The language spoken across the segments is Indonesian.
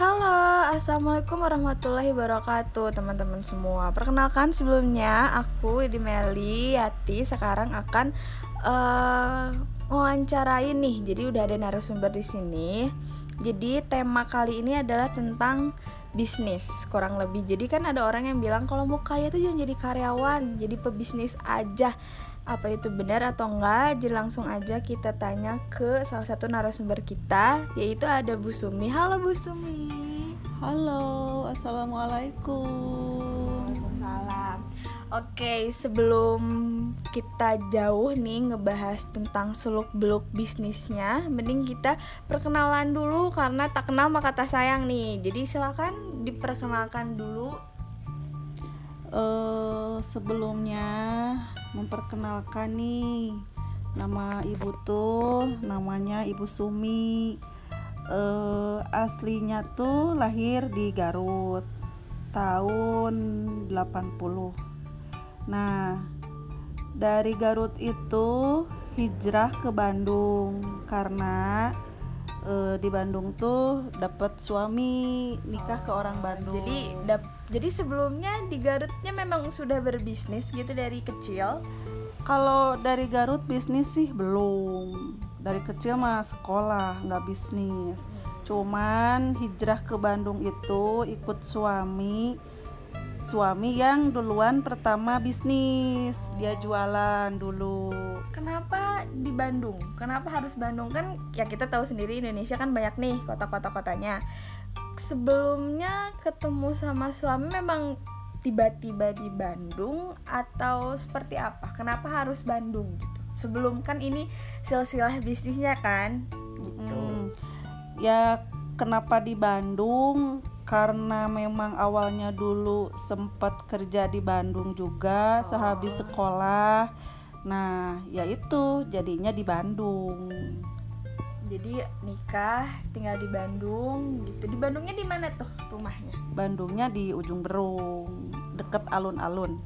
Halo, assalamualaikum warahmatullahi wabarakatuh, teman-teman semua. Perkenalkan sebelumnya, aku Edi Meli Yati sekarang akan uh, wawancara nih. Jadi udah ada narasumber di sini. Jadi tema kali ini adalah tentang bisnis kurang lebih. Jadi kan ada orang yang bilang kalau mau kaya tuh jangan jadi karyawan, jadi pebisnis aja apa itu benar atau enggak jadi langsung aja kita tanya ke salah satu narasumber kita yaitu ada Bu Sumi. Halo Bu Sumi. Halo assalamualaikum. Waalaikumsalam. Oke sebelum kita jauh nih ngebahas tentang seluk beluk bisnisnya mending kita perkenalan dulu karena tak kenal maka tak sayang nih. Jadi silakan diperkenalkan dulu uh, sebelumnya memperkenalkan nih nama ibu tuh namanya ibu Sumi uh, aslinya tuh lahir di Garut tahun 80 nah dari Garut itu hijrah ke Bandung karena uh, di Bandung tuh dapat suami nikah ke orang Bandung. Jadi dap jadi sebelumnya di Garutnya memang sudah berbisnis gitu dari kecil. Kalau dari Garut bisnis sih belum. Dari kecil mah sekolah nggak bisnis. Cuman hijrah ke Bandung itu ikut suami suami yang duluan pertama bisnis dia jualan dulu kenapa di Bandung kenapa harus Bandung kan ya kita tahu sendiri Indonesia kan banyak nih kota-kota kotanya sebelumnya ketemu sama suami memang tiba-tiba di Bandung atau seperti apa? Kenapa harus Bandung gitu? Sebelum kan ini silsilah bisnisnya kan? Gitu. Hmm, ya kenapa di Bandung? Karena memang awalnya dulu sempat kerja di Bandung juga oh. sehabis sekolah. Nah ya itu jadinya di Bandung jadi nikah tinggal di Bandung gitu. Di Bandungnya di mana tuh rumahnya? Bandungnya di ujung Berung deket alun-alun.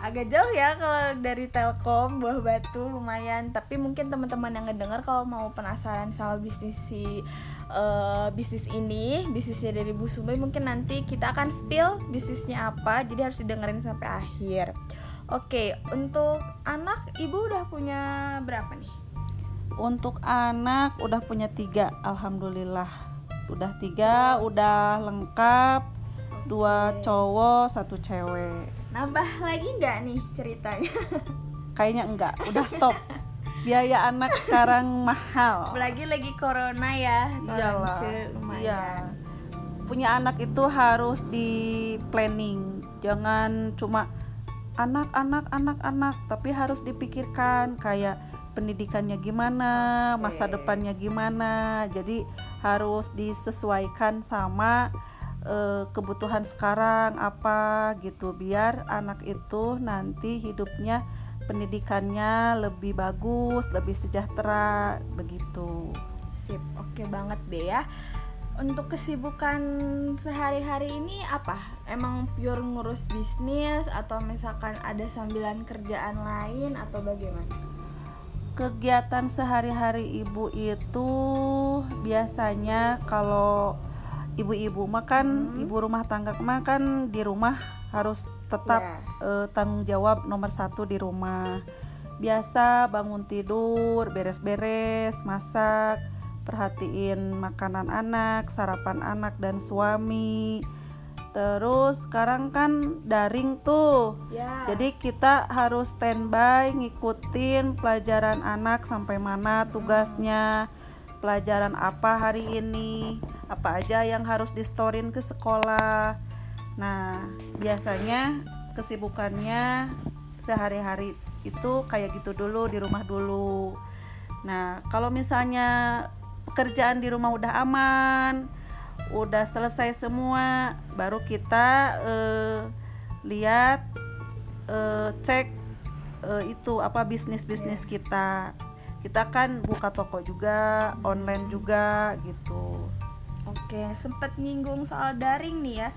Agak jauh ya kalau dari Telkom Buah Batu lumayan. Tapi mungkin teman-teman yang ngedengar kalau mau penasaran sama bisnis si uh, bisnis ini bisnisnya dari Bu Sumbai mungkin nanti kita akan spill bisnisnya apa. Jadi harus didengerin sampai akhir. Oke untuk anak ibu udah punya berapa nih untuk anak udah punya tiga alhamdulillah. Udah tiga udah lengkap. Dua cowok satu cewek. Nambah lagi nggak nih ceritanya? Kayaknya enggak. Udah stop. Biaya anak sekarang mahal. Apalagi lagi corona ya. Iyalah iya. Punya anak itu harus di planning. Jangan cuma anak anak anak anak tapi harus dipikirkan kayak pendidikannya gimana masa depannya gimana jadi harus disesuaikan sama uh, kebutuhan sekarang apa gitu biar anak itu nanti hidupnya pendidikannya lebih bagus, lebih sejahtera begitu. Sip, oke banget deh ya. Untuk kesibukan sehari-hari ini apa? Emang pure ngurus bisnis atau misalkan ada sambilan kerjaan lain atau bagaimana? Kegiatan sehari-hari ibu itu biasanya kalau ibu-ibu makan hmm. ibu rumah tangga makan di rumah harus tetap yeah. Iya. uh, tanggung jawab nomor satu di rumah biasa bangun tidur beres-beres masak perhatiin makanan anak sarapan anak dan suami terus sekarang kan daring tuh. Yeah. jadi kita harus standby ngikutin pelajaran anak sampai mana tugasnya pelajaran apa hari ini apa aja yang harus distorin ke sekolah. Nah biasanya kesibukannya sehari-hari itu kayak gitu dulu di rumah dulu. Nah kalau misalnya pekerjaan di rumah udah aman udah selesai semua baru kita uh, lihat uh, cek uh, itu apa bisnis bisnis kita kita kan buka toko juga online juga gitu Oke, sempet nyinggung soal daring nih ya.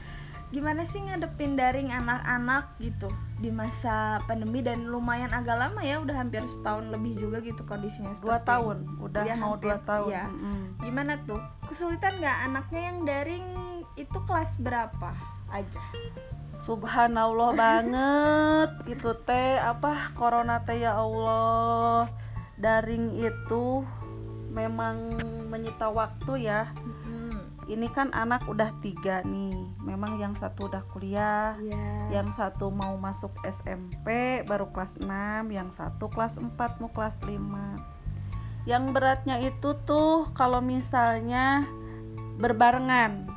Gimana sih ngadepin daring anak-anak gitu di masa pandemi dan lumayan agak lama ya, udah hampir setahun lebih juga gitu kondisinya. Dua tahun, udah ya, mau hampir, dua tahun. Ya. Mm. Gimana tuh? Kesulitan nggak anaknya yang daring itu kelas berapa aja Subhanallah banget itu teh apa corona teh ya Allah daring itu memang menyita waktu ya Mm-mm. Ini kan anak udah tiga nih memang yang satu udah kuliah Iya. yang satu mau masuk SMP baru kelas 6 yang satu kelas 4 mau kelas 5 yang beratnya itu tuh kalau misalnya berbarengan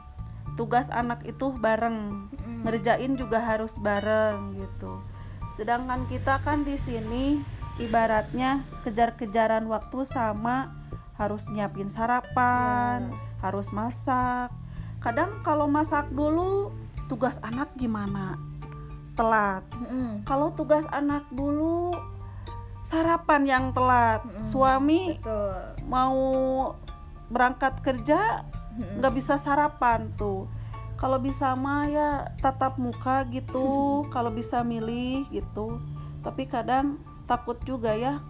tugas anak itu bareng Mm-mm. ngerjain juga harus bareng gitu sedangkan kita kan di sini ibaratnya kejar-kejaran waktu sama harus nyiapin sarapan harus masak. Kadang kalau masak dulu tugas anak gimana? Telat. Mm-mm. kalau tugas anak dulu sarapan yang telat. Mm-mm. suami betul. mau berangkat kerja nggak bisa sarapan tuh. Kalau bisa mah ya tatap muka gitu kalau bisa milih gitu. Tapi kadang takut juga ya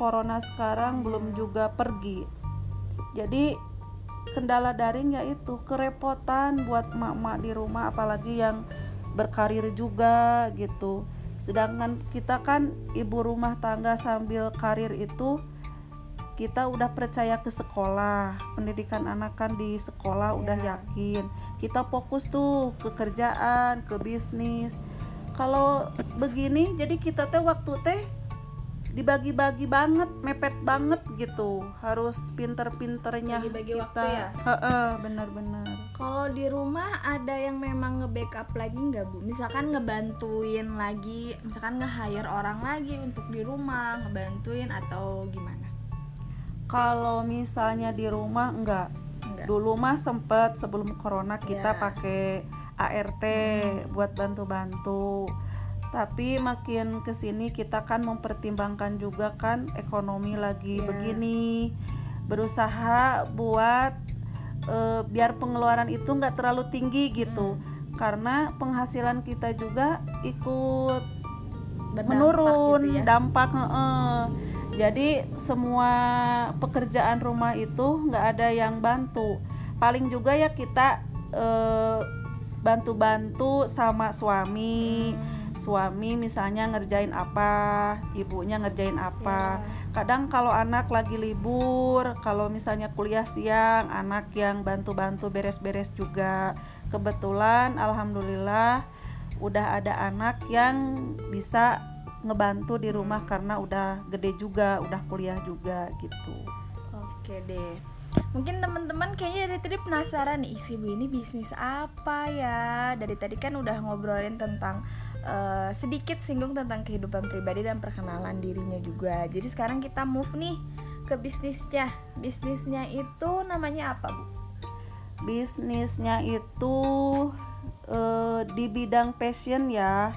corona sekarang belum juga pergi. Jadi kendala daring yaitu kerepotan buat emak-emak di rumah apalagi yang berkarir juga gitu. Sedangkan kita kan ibu rumah tangga sambil karir itu kita udah percaya ke sekolah. Pendidikan anak kan di sekolah udah Iya. yakin. Kita fokus tuh ke kerjaan ke bisnis. Kalau begini jadi kita teh waktu teh dibagi-bagi banget mepet banget gitu harus pinter-pinternya Bagi-bagi kita waktu ya? Heeh, benar-benar Kalau di rumah ada yang memang nge-backup lagi nggak bu? Misalkan ngebantuin lagi, misalkan nge-hire orang lagi untuk di rumah, ngebantuin atau gimana? kalau misalnya di rumah enggak Enggak. dulu mah sempet sebelum corona kita Iya. pakai ART buat bantu-bantu tapi makin ke sini kita kan mempertimbangkan juga kan ekonomi lagi Iya. begini berusaha buat eh, biar pengeluaran itu nggak terlalu tinggi gitu karena penghasilan kita juga ikut Berdampak menurun gitu ya? dampak heeh. jadi semua pekerjaan rumah itu nggak ada yang bantu paling juga ya kita eh, bantu-bantu sama suami Hmm, suami misalnya ngerjain apa ibunya ngerjain apa ya. kadang kalau anak lagi libur kalau misalnya kuliah siang anak yang bantu-bantu beres-beres juga kebetulan alhamdulillah udah ada anak yang bisa ngebantu di rumah karena udah gede juga udah kuliah juga gitu Oke deh. Mungkin teman-teman kayaknya dari tadi penasaran nih isi bu ini bisnis apa ya? Dari tadi kan udah ngobrolin tentang eh, sedikit singgung tentang kehidupan pribadi dan perkenalan dirinya juga. Jadi sekarang kita move nih ke bisnisnya. Bisnisnya itu namanya apa bu? bisnisnya itu eh, di bidang fashion ya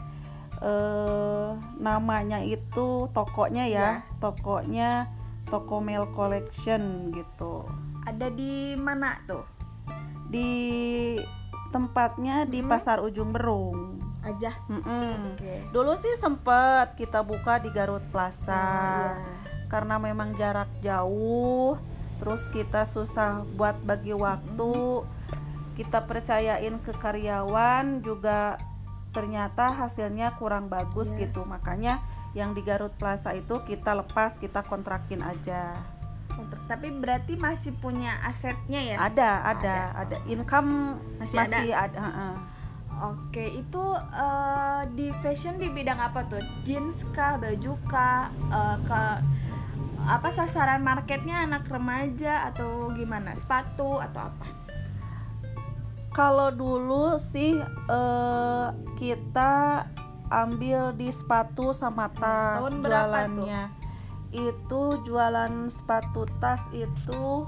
eh, namanya itu tokonya ya tokonya toko Mel Collection gitu Ada di mana tuh? di tempatnya di Mhm. pasar ujung berung Aja. Mm-mm. Oke. dulu sih sempet kita buka di Garut Plaza Ah, iya. karena memang jarak jauh terus kita susah buat bagi waktu kita percayain ke karyawan juga ternyata hasilnya kurang bagus Iya. gitu makanya yang di Garut Plaza itu kita lepas kita kontrakin aja Kontrak. Tapi berarti masih punya asetnya ya? ada ada Ada. ada income Masih masih, ada, heeh. Oke, itu eh, di fashion di bidang apa tuh? Jeans kah, baju kah, eh, ke apa sasaran marketnya anak remaja atau gimana? Sepatu atau apa? Kalau dulu sih eh, kita ambil di sepatu sama tas Tahun jualannya. Itu jualan sepatu tas itu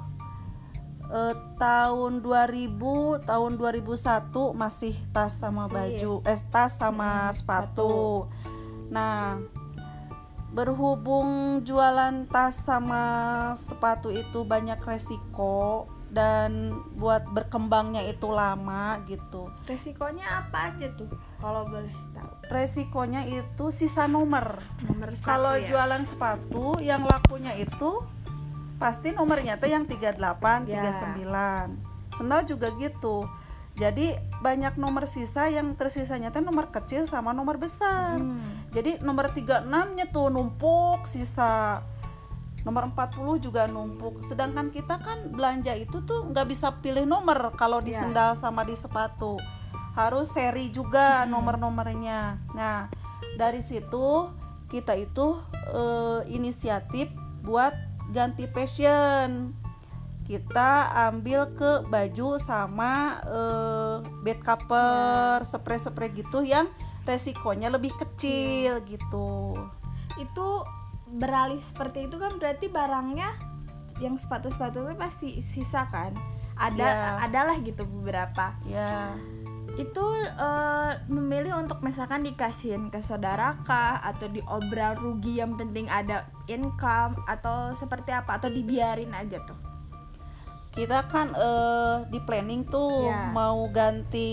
eh, tahun 2000, tahun 2001 masih tas sama Masih. baju, eh tas sama Hmm, sepatu. Nah, berhubung jualan tas sama sepatu itu banyak resiko dan buat berkembangnya itu lama gitu. Resikonya apa aja tuh? Kalau boleh tahu. Resikonya itu sisa nomor. Nomor Kalau ya? jualan sepatu yang lakunya itu pasti nomornya tuh yang 38, Ya. 39. Sendal juga gitu. jadi banyak nomor sisa yang tersisanya teh nomor kecil sama nomor besar Hmm. jadi nomor 36 nya tuh numpuk sisa nomor 40 juga numpuk sedangkan kita kan belanja itu tuh nggak bisa pilih nomor kalau di Iya. sendal sama di sepatu harus seri juga Hmm. nomor-nomornya nah dari situ kita itu eh, inisiatif buat ganti fashion. Kita ambil ke baju sama eh, bed cover spray-spray gitu yang resikonya lebih kecil gitu. Itu beralih seperti itu kan berarti barangnya yang sepatu-sepatu itu pasti sisa kan? Ada Iya. adalah gitu beberapa. Ya itu eh, memilih untuk misalkan dikasihin ke saudara kah atau diobral rugi yang penting ada income atau seperti apa atau dibiarin aja tuh kita kan eh, di planning tuh Ya. mau ganti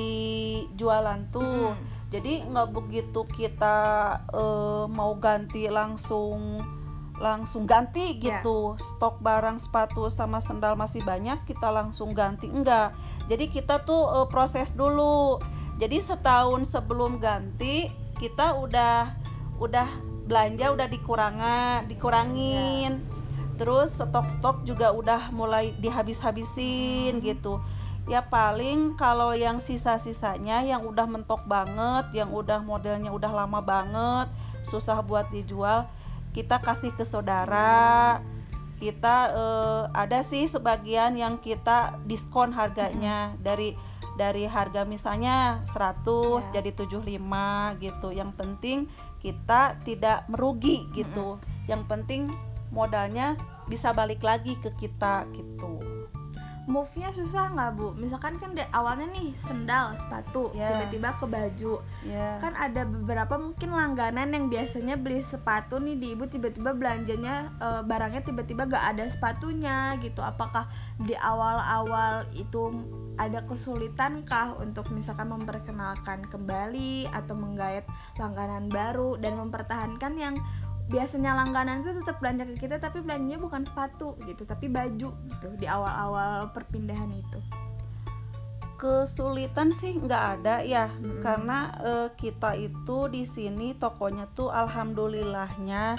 jualan tuh Hmm. jadi nggak begitu kita eh, mau ganti langsung langsung ganti Ya. gitu. Stok barang sepatu sama sendal masih banyak kita langsung ganti. Enggak. Jadi kita tuh eh, proses dulu. Jadi setahun sebelum ganti kita udah udah belanja udah dikurangan dikurangin. Terus stok-stok juga udah mulai dihabis-habisin gitu. Ya paling kalau yang sisa-sisanya yang udah mentok banget yang udah modelnya udah lama banget susah buat dijual kita kasih ke saudara. Kita eh, ada sih sebagian yang kita diskon harganya. Dari dari harga misalnya 100 Ya. jadi 75 gitu. Yang penting kita tidak merugi gitu. Yang penting modalnya bisa balik lagi ke kita gitu move-nya susah nggak bu? Misalkan kan awalnya nih sendal sepatu Ya. tiba-tiba ke baju. Ya kan ada beberapa mungkin langganan yang biasanya beli sepatu nih di ibu tiba-tiba belanjanya eh, barangnya tiba-tiba gak ada sepatunya gitu. Apakah di awal-awal itu ada kesulitan kah untuk misalkan memperkenalkan kembali atau menggait langganan baru dan mempertahankan yang biasanya langganan itu tetap belanja ke kita tapi belanjanya bukan sepatu gitu tapi baju gitu di awal-awal perpindahan itu kesulitan sih nggak ada ya Mm-mm. karena eh, kita itu di sini tokonya tuh alhamdulillahnya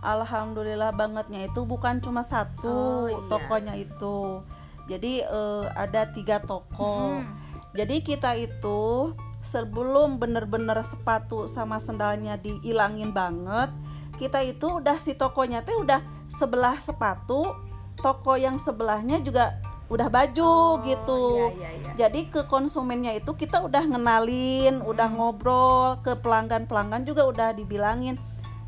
alhamdulillah bangetnya itu bukan cuma satu Oh, iya. tokonya itu jadi eh, ada tiga toko Hmm. jadi kita itu sebelum bener-bener sepatu sama sendalnya dihilangin banget kita itu udah si tokonya teh udah sebelah sepatu toko yang sebelahnya juga udah baju Oh, gitu iya, iya, iya. jadi ke konsumennya itu kita udah ngenalin, udah Hmm. ngobrol ke pelanggan-pelanggan juga udah dibilangin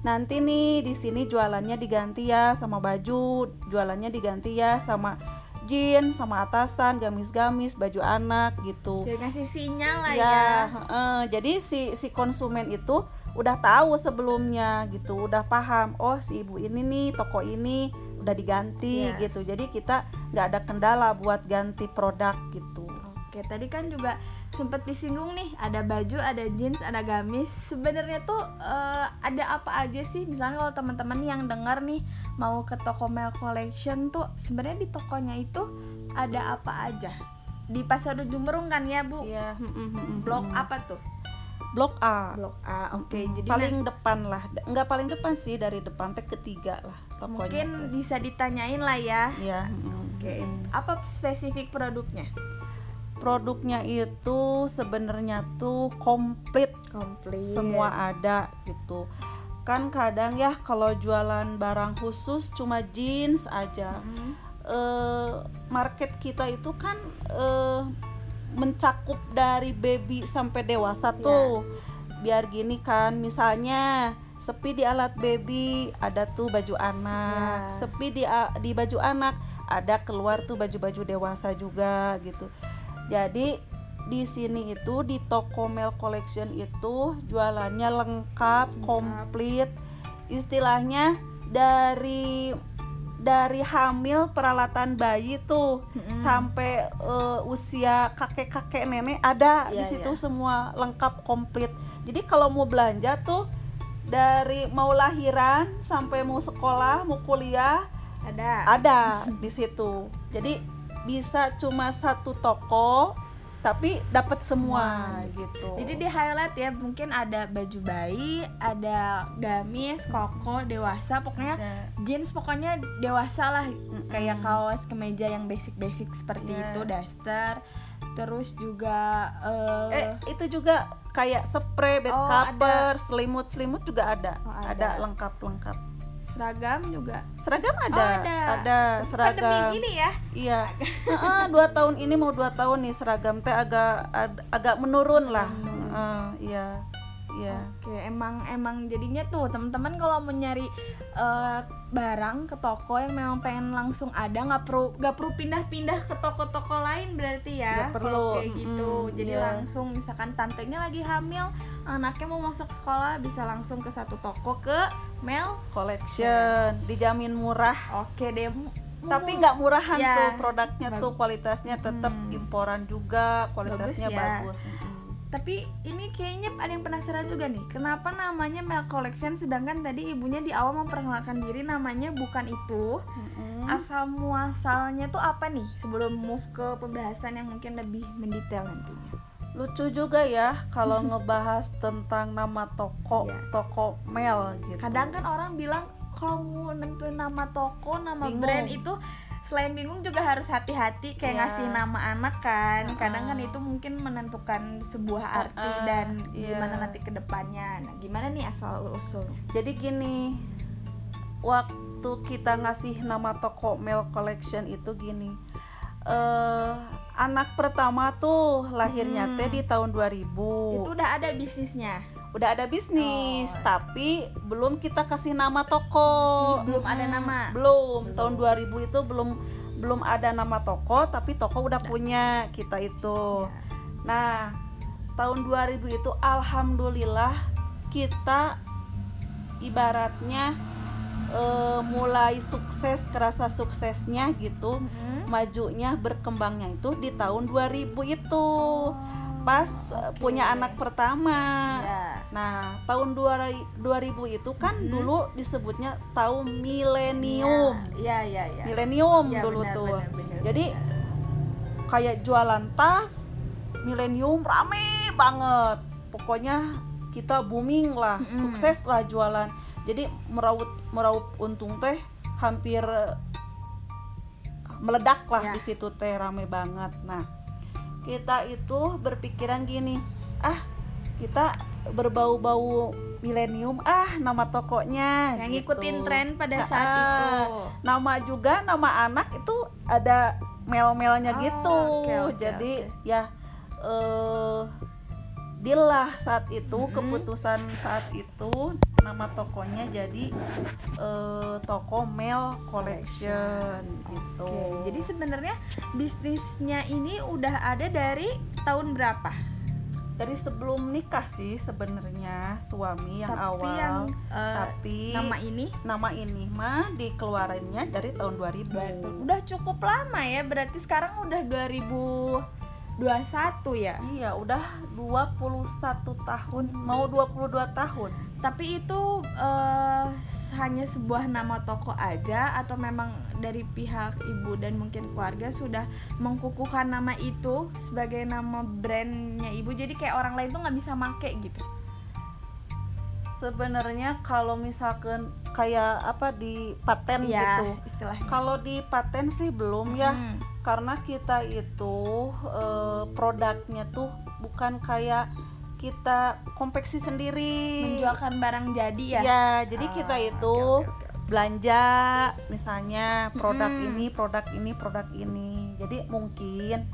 nanti nih di sini jualannya diganti ya sama baju, jualannya diganti ya sama jeans, sama atasan, gamis-gamis, baju anak gitu. Jadi ngasih sinyal lah Ya, ya. heeh. jadi si si konsumen itu udah tahu sebelumnya gitu, udah paham. Oh, si ibu ini nih toko ini udah diganti Iya. gitu. Jadi kita nggak ada kendala buat ganti produk gitu. Oke, tadi kan juga sempat disinggung nih, ada baju, ada jeans, ada gamis. Sebenarnya tuh eh, ada apa aja sih? Misalnya kalau teman-teman yang dengar nih mau ke toko Mel Collection tuh sebenarnya di tokonya itu ada apa aja? Di Pasar Ujung Berung kan ya, Bu? Mm, Blok apa tuh? Blok A. Blok A. Oke, Mm, jadi paling depan lah. Nggak paling depan sih dari depan teh ketiga lah nah, tokonya. mungkin bisa ditanyain lah ya. Mm, Oke, mm. apa spesifik produknya? Produknya itu sebenarnya tuh komplit Komplit. semua ada gitu. Kan kadang ya kalau jualan barang khusus cuma jeans aja. Mm. eh market kita itu kan eh mencakup dari baby sampai dewasa Iya. tuh. Biar gini kan, misalnya sepi di alat baby ada tuh baju anak, Iya. sepi di di baju anak ada keluar tuh baju-baju dewasa juga gitu. Jadi di sini itu di toko Mel Collection itu jualannya lengkap, Lengkap. komplit. Istilahnya dari dari hamil peralatan bayi tuh Mm-mm. sampai eh, usia kakek-kakek nenek ada di Iya, situ iya. semua lengkap komplit. Jadi kalau mau belanja tuh dari mau lahiran sampai mau sekolah, mau kuliah ada. ada di situ. Jadi bisa cuma satu toko tapi dapat semua Wah. gitu Jadi di highlight ya mungkin ada baju bayi, ada gamis, koko, dewasa, pokoknya Ada. jeans pokoknya dewasa lah Mm-mm. kayak kaos kemeja yang basic-basic seperti Iya. itu, daster. Terus juga eh, eh itu juga kayak spray bed Oh, cover selimut selimut juga ada Oh, ada ada. lengkap lengkap seragam juga. seragam ada Oh, ada. ada seragam Pandemi ini ya. Iya, Heeh, dua tahun ini mau dua tahun nih seragam teh agak ad- agak menurun lah. Heeh, iya, iya. Oke, emang emang jadinya tuh teman-teman kalau mau nyari eh, barang ke toko yang memang pengen langsung ada nggak perlu nggak perlu pindah-pindah ke toko-toko lain berarti ya Nggak perlu, kayak gitu mm-mm, jadi iya. langsung misalkan tantenya lagi hamil anaknya mau masuk sekolah bisa langsung ke satu toko ke Mel Collection dijamin murah, oke deh tapi nggak murahan Ya, tuh produknya bag- tuh kualitasnya tetap Hmm. imporan juga, kualitasnya Bagus ya. bagus. Tapi ini kayaknya ada yang penasaran juga nih kenapa namanya Mel Collection sedangkan tadi ibunya di awal memperkenalkan diri namanya bukan itu Mm-mm. asal muasalnya tuh apa nih sebelum move ke pembahasan yang mungkin lebih mendetail nantinya Lucu juga ya kalau ngebahas tentang nama toko, Iya. toko Mel gitu. kadang kan orang bilang kalau mau nentuin nama toko nama Bingung. brand itu selain bingung juga harus hati-hati kayak Iya. ngasih nama anak kan Uh-uh. kadang kan itu mungkin menentukan sebuah arti Uh-uh, dan iya. gimana nanti ke depannya nah gimana nih asal usulnya Jadi gini, waktu kita ngasih nama toko Mel Collection itu gini. eh anak pertama tuh lahirnya Hmm. teh di tahun 2000. itu udah ada bisnisnya Udah ada bisnis, Oh. tapi belum kita kasih nama toko. Belum ada Mm-mm, nama. Belum. Belum. Tahun 2000 itu belum belum ada nama toko, tapi toko udah punya kita itu. Ya. Nah, tahun 2000 itu alhamdulillah kita ibaratnya eh, mulai sukses kerasa suksesnya gitu. Mhm. Majunya berkembangnya itu di tahun 2000 itu. Oh, Pas eh, punya anak pertama. Ya. Nah, tahun 2000 itu kan Mhm. dulu disebutnya tahun milenium. Iya, iya, iya. Milenium Ya, dulu benar, tuh. benar, benar, Jadi kayak jualan tas milenium rame banget pokoknya kita booming lah sukses lah jualan jadi meraup meraup untung teh hampir meledak lah Ya. di situ teh rame banget nah kita itu berpikiran gini ah kita berbau-bau milenium ah nama tokonya yang gitu. ngikutin tren pada saat Ah, itu. nama juga nama anak itu ada mel-melnya Oh, gitu oke, oke, jadi oke. ya eh deal lah saat itu Mm-mm. keputusan saat itu nama tokonya jadi eh, toko Mel Collection gitu Oke, jadi sebenarnya bisnisnya ini udah ada dari tahun berapa? dari sebelum nikah sih sebenarnya suami yang Tapi awal yang eh, tapi nama ini nama ini mah dikeluarinnya dari tahun 2000 udah cukup lama ya. Berarti sekarang udah 2021 ya. Iya, udah 21 tahun, mau 22 tahun. Tapi itu eh, hanya sebuah nama toko aja atau memang dari pihak ibu dan mungkin keluarga sudah mengkukuhkan nama itu sebagai nama brandnya ibu. Jadi kayak orang lain tuh nggak bisa make gitu. Sebenarnya kalau misalkan kayak apa di paten Iya, gitu. istilahnya. Kalau di paten sih belum ya, Hmm. Karena kita itu eh, produknya tuh bukan kayak kita konveksi sendiri. menjualkan barang jadi ya. Ya, jadi Ah, kita oke, itu oke, oke, oke. belanja misalnya produk Mm-mm. ini produk ini produk ini jadi mungkin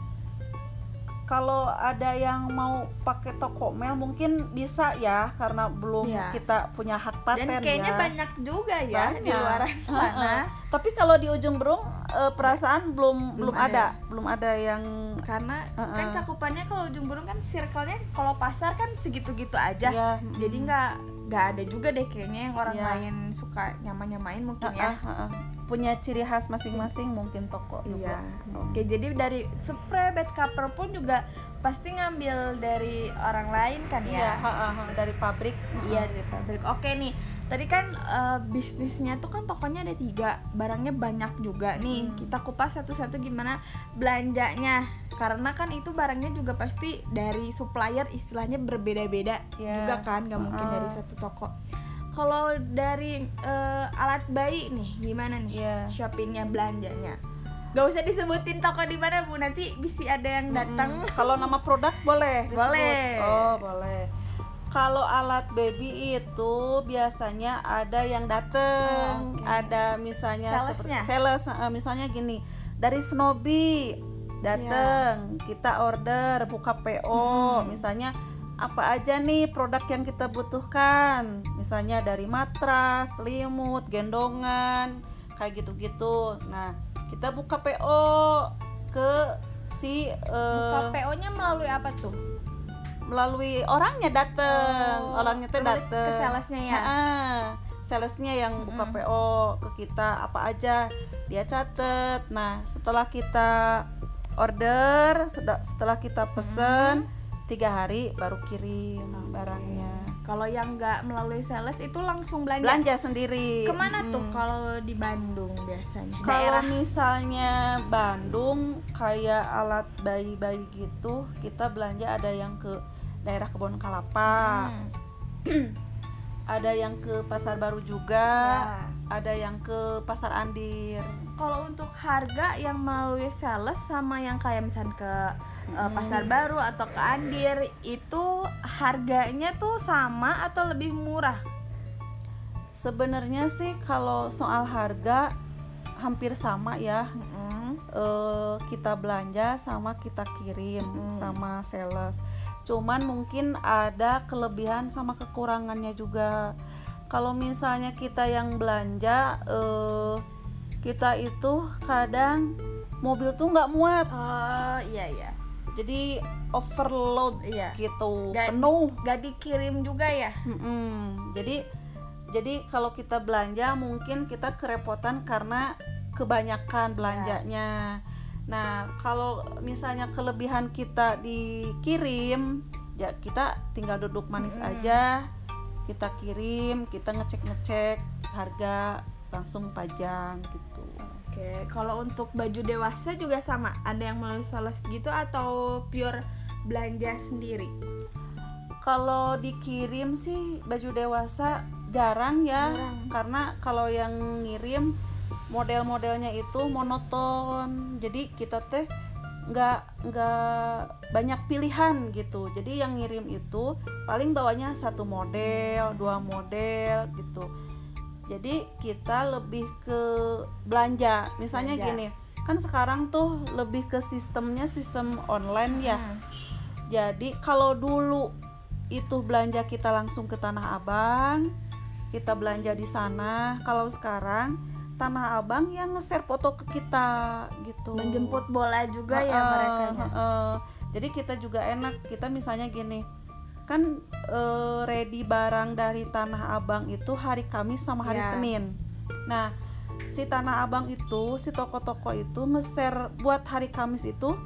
kalau ada yang mau pakai toko mail mungkin bisa ya karena belum Iya. kita punya hak paten Dan kayaknya ya banyak juga ya di Banyak. luar sana. Tapi kalau di ujung berung eh, perasaan belum Belum belum, ada. ada. belum ada yang Karena Heeh. kan cakupannya kalau ujung burung kan circle-nya kalau pasar kan segitu-gitu aja. ya Jadi nggak nggak ada juga deh kayaknya yang orang Iya. lain suka nyama-nyamain mungkin Heeh, ya. heeh. punya ciri khas masing-masing mungkin toko Iya. juga Oke, jadi dari spray bed cover pun juga pasti ngambil dari orang lain kan Iya, ya? heeh, heeh, dari pabrik Iya dari pabrik. Oke nih, tadi kan eh, bisnisnya tuh kan tokonya ada tiga, barangnya banyak juga nih. Hmm. Kita kupas satu-satu gimana belanjanya. Karena kan itu barangnya juga pasti dari supplier istilahnya berbeda-beda Ya. juga kan nggak mungkin Heeh. dari satu toko kalau dari eh, alat bayi nih gimana nih Iya. shoppingnya belanjanya Gak usah disebutin toko di mana bu nanti bisa ada yang datang Mm-mm. Kalau nama produk boleh disebut. Boleh. Oh, boleh. Kalau alat baby itu biasanya ada yang dateng, Oh, oke. ada misalnya Salesnya? seperti sales, eh, misalnya gini, dari Snobi dateng, kita order buka PO, Hmm. misalnya apa aja nih produk yang kita butuhkan, misalnya dari matras, selimut, gendongan, kayak gitu-gitu. Nah, kita buka PO ke si eh, Buka PO-nya melalui apa tuh? melalui orangnya dateng Oh, orangnya tuh dateng ke salesnya ya? Ha-ha. salesnya yang buka. PO ke kita apa aja dia catet nah setelah kita order setelah kita pesen tiga hari baru kirim barangnya Kalau yang nggak melalui sales itu langsung belanja. belanja sendiri Ke mana tuh Mm. kalau di Bandung biasanya? Kalau Daerah. misalnya Bandung kayak alat bayi-bayi gitu, kita belanja ada yang ke daerah Kebon Kalapa, Hmm, ada yang ke Pasar Baru juga, ya. Ada yang ke Pasar Andir. Kalau untuk harga yang melalui sales sama yang kayak misalnya ke uh, pasar baru atau ke Andir itu harganya tuh sama atau lebih murah? Sebenarnya sih kalau soal harga hampir sama ya. Eh, kita belanja sama kita kirim Mm. sama sales. Cuman mungkin ada kelebihan sama kekurangannya juga. Kalau misalnya kita yang belanja, eh, kita itu kadang mobil tuh nggak muat, Oh iya iya. jadi overload Iya. gitu, Nggak- penuh. Gak dikirim juga ya? Mm-mm. Jadi jadi kalau kita belanja mungkin kita kerepotan karena kebanyakan belanjanya. Nah, kalau misalnya kelebihan kita dikirim, ya kita tinggal duduk manis Mm-mm. aja. Kita kirim, kita ngecek-ngecek harga langsung pajang gitu. Oke, kalau untuk baju dewasa juga sama. Ada yang melalui sales gitu atau pure belanja sendiri? Kalau dikirim sih baju dewasa jarang ya, Jarang. karena kalau yang ngirim model-modelnya itu monoton. Jadi kita teh nggak nggak banyak pilihan gitu. Jadi yang ngirim itu paling bawanya satu model, dua model gitu. Jadi kita lebih ke belanja. Misalnya Belanja. gini, kan sekarang tuh lebih ke sistemnya sistem online ya. Hmm. Jadi kalau dulu itu belanja kita langsung ke Tanah Abang, kita belanja di sana. Kalau sekarang Tanah Abang yang nge-share foto ke kita gitu. Menjemput bola juga ya Heeh, mereka. heeh. Jadi kita juga enak. Kita misalnya gini, kan eh, ready barang dari Tanah Abang itu hari Kamis sama hari Ya. Senin. Nah, si Tanah Abang itu, si toko-toko itu nge-share buat hari Kamis itu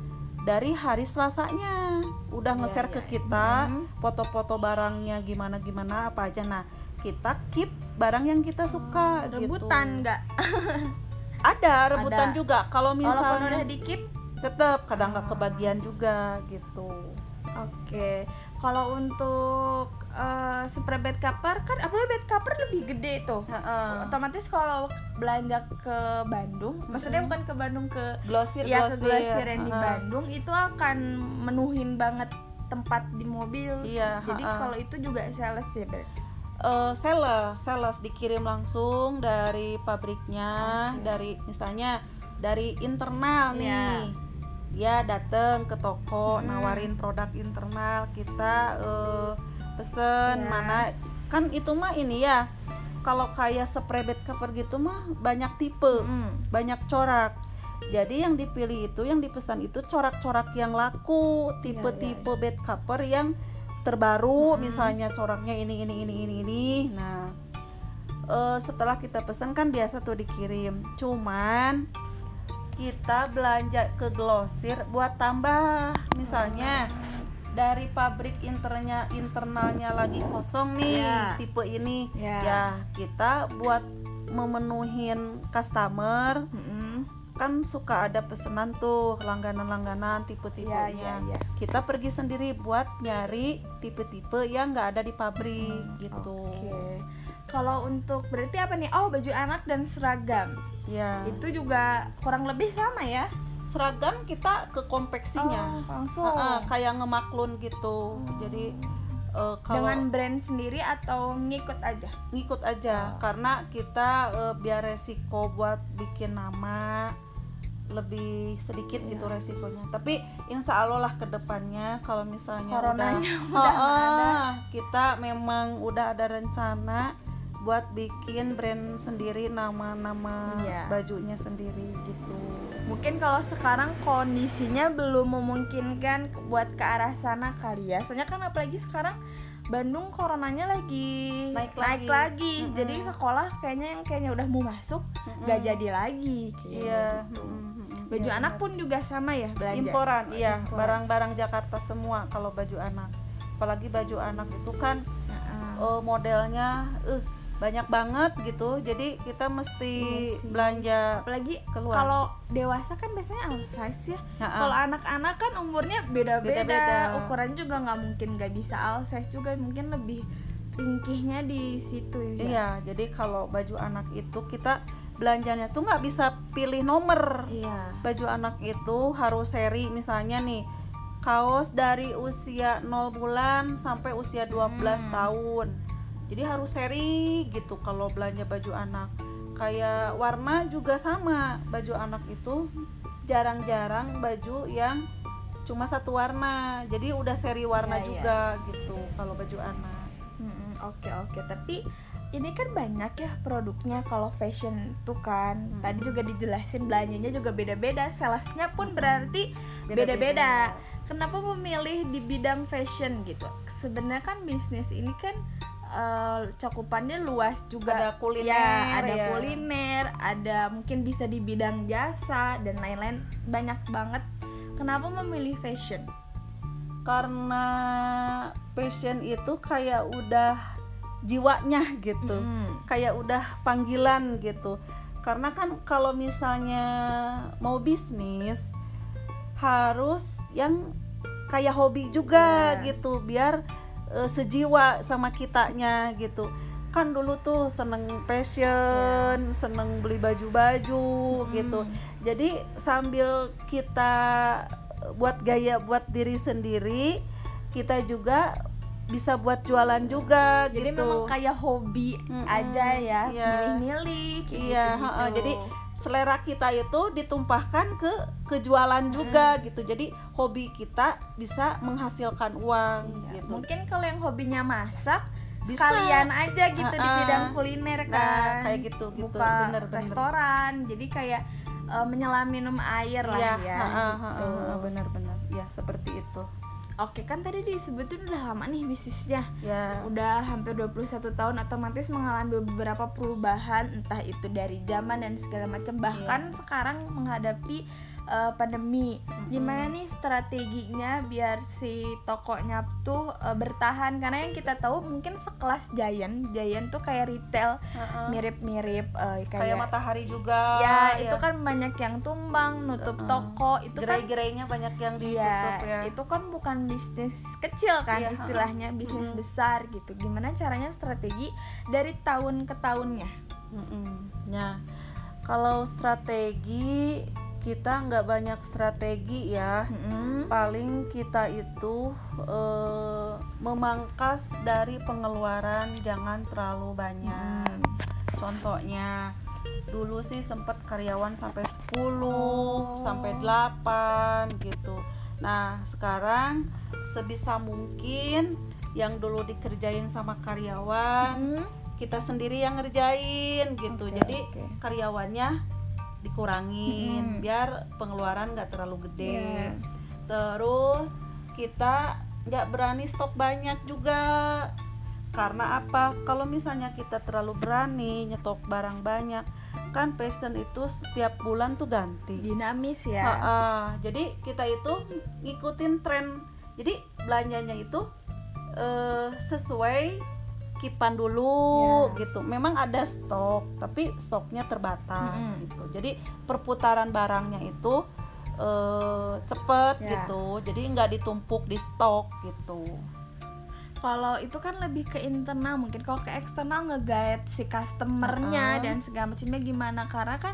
dari hari Selasanya. Udah nge-share ke iya. kita Mhm. foto-foto barangnya gimana-gimana apa aja. Nah, kita keep barang yang kita suka gitu. Rebutan nggak? Ada rebutan Ada. juga. Kalau misalnya udah dikip? tetap kadang nggak Ah. kebagian juga gitu. Oke. Kalau untuk eh, spray bed cover kan apalagi bed cover lebih gede tuh. Heeh. Otomatis kalau belanja ke Bandung, maksudnya bukan ke Bandung ke Glosir, ya ke glosir. Glosir yang di Heeh. Bandung itu akan menuhin banget tempat di mobil. Iya, Jadi ha-ha. kalau itu juga sales ya berarti. Eh, sales, sales dikirim langsung dari pabriknya, Oke. dari misalnya dari internal nih. Iya. Dia datang ke toko Hmm. nawarin produk internal, kita eh, pesen Ya. mana kan itu mah ini ya. Kalau kayak spray bed cover gitu mah banyak tipe. Mm. banyak corak. Jadi yang dipilih itu yang dipesan itu corak-corak yang laku, tipe-tipe bed cover yang terbaru, Mm-mm. misalnya coraknya ini ini ini ini ini. Nah, eh, setelah kita pesan kan biasa tuh dikirim. Cuman kita belanja ke Glosir buat tambah, misalnya dari pabrik internya internalnya lagi kosong nih, Ya. tipe ini, Ya. ya kita buat memenuhin customer Mm-mm. Kan suka ada pesanan tuh langganan-langganan tipe-tipenya iya, iya. kita pergi sendiri buat nyari tipe-tipe yang nggak ada di pabrik gitu Oke. Kalau untuk berarti apa nih? Oh, baju anak dan seragam. ya Itu juga kurang lebih sama ya? seragam kita ke konveksinya Oh, langsung. Ah, ah, kayak ngemaklun gitu jadi eh, kalau Dengan brand sendiri atau ngikut aja? ngikut aja Oh. karena kita eh, biar resiko buat bikin nama lebih sedikit Iya. gitu resikonya tapi insya Allah lah ke depannya kalau misalnya Coronanya udah, udah Ah, nggak ada. kita memang udah ada rencana buat bikin brand sendiri nama-nama Iya. bajunya sendiri gitu Mungkin kalau sekarang kondisinya belum memungkinkan buat ke arah sana kali ya. Soalnya kan apalagi sekarang Bandung coronanya lagi Naik lagi. lagi. Mm-mm. Jadi sekolah kayaknya yang kayaknya udah mau masuk nggak Mm-mm. jadi lagi. kayaknya iya gitu. mm-mm, mm-mm. Baju Iya, anak benar. pun juga sama ya belanja. imporan Oh, iya barang-barang Jakarta semua kalau baju anak apalagi baju anak itu kan eh, modelnya eh banyak banget gitu jadi kita mesti Iya belanja apalagi keluar. kalau dewasa kan biasanya all size ya. Nah, Kalau anak-anak kan umurnya beda-beda, Beda-beda. ukuran juga nggak mungkin nggak bisa all size juga, mungkin lebih ringkihnya di situ ya. iya jadi kalau baju anak itu kita belanjanya tuh nggak bisa pilih nomor Iya. baju anak itu harus seri misalnya nih kaos dari usia 0 bulan sampai usia 12 Hmm. tahun jadi harus seri gitu kalau belanja baju anak kayak warna juga sama baju anak itu jarang-jarang baju yang cuma satu warna jadi udah seri warna iya. juga gitu kalau baju anak Oke oke, tapi ini kan banyak ya produknya kalau fashion tuh kan. Hmm. Tadi juga dijelasin belanjanya juga beda-beda, salesnya pun berarti beda-beda. Kenapa memilih di bidang fashion gitu? Sebenarnya kan bisnis ini kan eh, cakupannya luas juga. ada kuliner ya, ada ya. kuliner, ada mungkin bisa di bidang jasa dan lain-lain banyak banget. Kenapa memilih fashion? karena passion itu kayak udah jiwanya gitu Mm. kayak udah panggilan gitu karena kan kalau misalnya mau bisnis harus yang kayak hobi juga Ya. gitu biar eh, sejiwa sama kitanya gitu kan dulu tuh seneng fashion seneng beli baju-baju gitu Mm. jadi sambil kita buat gaya buat diri sendiri kita juga bisa buat jualan juga Jadi gitu memang kayak hobi Mm-mm, aja ya, iya. milih-milih kayak Iya, gitu-gitu. heeh, jadi selera kita itu ditumpahkan ke kejualan juga gitu jadi hobi kita bisa menghasilkan uang Iya, gitu Mungkin kalau yang hobinya masak Bisa. sekalian aja gitu di Ha-ha. bidang kuliner kan. nah kayak gitu gitu Buka bener-bener restoran. Jadi kayak eh, menyelam minum air lah Iya, ya. heeh, gitu. heeh, benar-benar ya seperti itu Oke, kan tadi disebutin udah lama nih bisnisnya. ya. Udah hampir 21 tahun otomatis mengalami beberapa perubahan entah itu dari zaman dan segala macam. Bahkan sekarang menghadapi eh, pandemi. Gimana nih strateginya biar si tokonya tuh eh, bertahan karena yang kita tahu mungkin sekelas Giant, Giant tuh kayak retail mirip-mirip eh, kayak kayak, matahari juga ya, itu kan banyak yang tumbang, nutup Heeh. toko, itu kan gerai-gerainya banyak yang ditutup Iya, ya itu kan bukan bisnis kecil kan Iya, istilahnya bisnis Mm-mm. besar gitu. Gimana caranya strategi dari tahun ke tahunnya? Mm-mm. Nah, kalau strategi kita nggak banyak strategi ya. Mm-mm. Paling kita itu eh, memangkas dari pengeluaran jangan terlalu banyak. Mm. Contohnya dulu sih sempat karyawan sampai 10, Oh. sampai 8 gitu. Nah, sekarang sebisa mungkin yang dulu dikerjain sama karyawan Mm. kita sendiri yang ngerjain gitu Oke, jadi oke. karyawannya dikurangin Mm-mm. biar pengeluaran nggak terlalu gede Iya. terus kita nggak berani stok banyak juga karena apa kalau misalnya kita terlalu berani nyetok barang banyak kan fashion itu setiap bulan tuh ganti Dinamis ya. Ha-ha. jadi kita itu ngikutin tren jadi belanjanya itu eh, sesuai kipan dulu Ya. gitu. Memang ada stok, tapi stoknya terbatas gitu. Jadi perputaran barangnya itu eh, cepet Ya. gitu. Jadi nggak ditumpuk di stok gitu. kalau itu kan lebih ke internal mungkin kalau ke eksternal nge-guide si customernya Uh-uh. dan segala macamnya gimana karena kan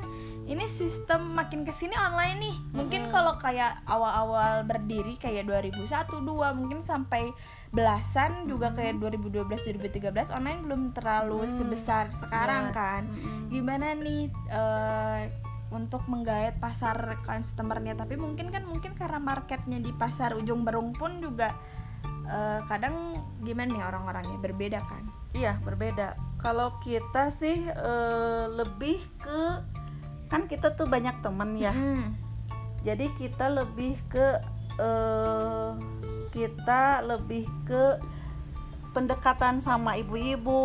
ini sistem makin ke sini online nih mungkin Mm-mm. kalau kayak awal-awal berdiri kayak 2001 2 mungkin sampai belasan juga kayak 2012 2013 online belum terlalu Mm. sebesar sekarang Ya. kan Mm-mm. gimana nih eh, untuk menggait pasar customernya tapi mungkin kan mungkin karena marketnya di pasar ujung berung pun juga eh, kadang gimana nih orang-orangnya berbeda kan Iya berbeda. Kalau kita sih eh, lebih ke kan kita tuh banyak temen ya. Hmm. Jadi kita lebih ke eh, kita lebih ke pendekatan sama ibu-ibu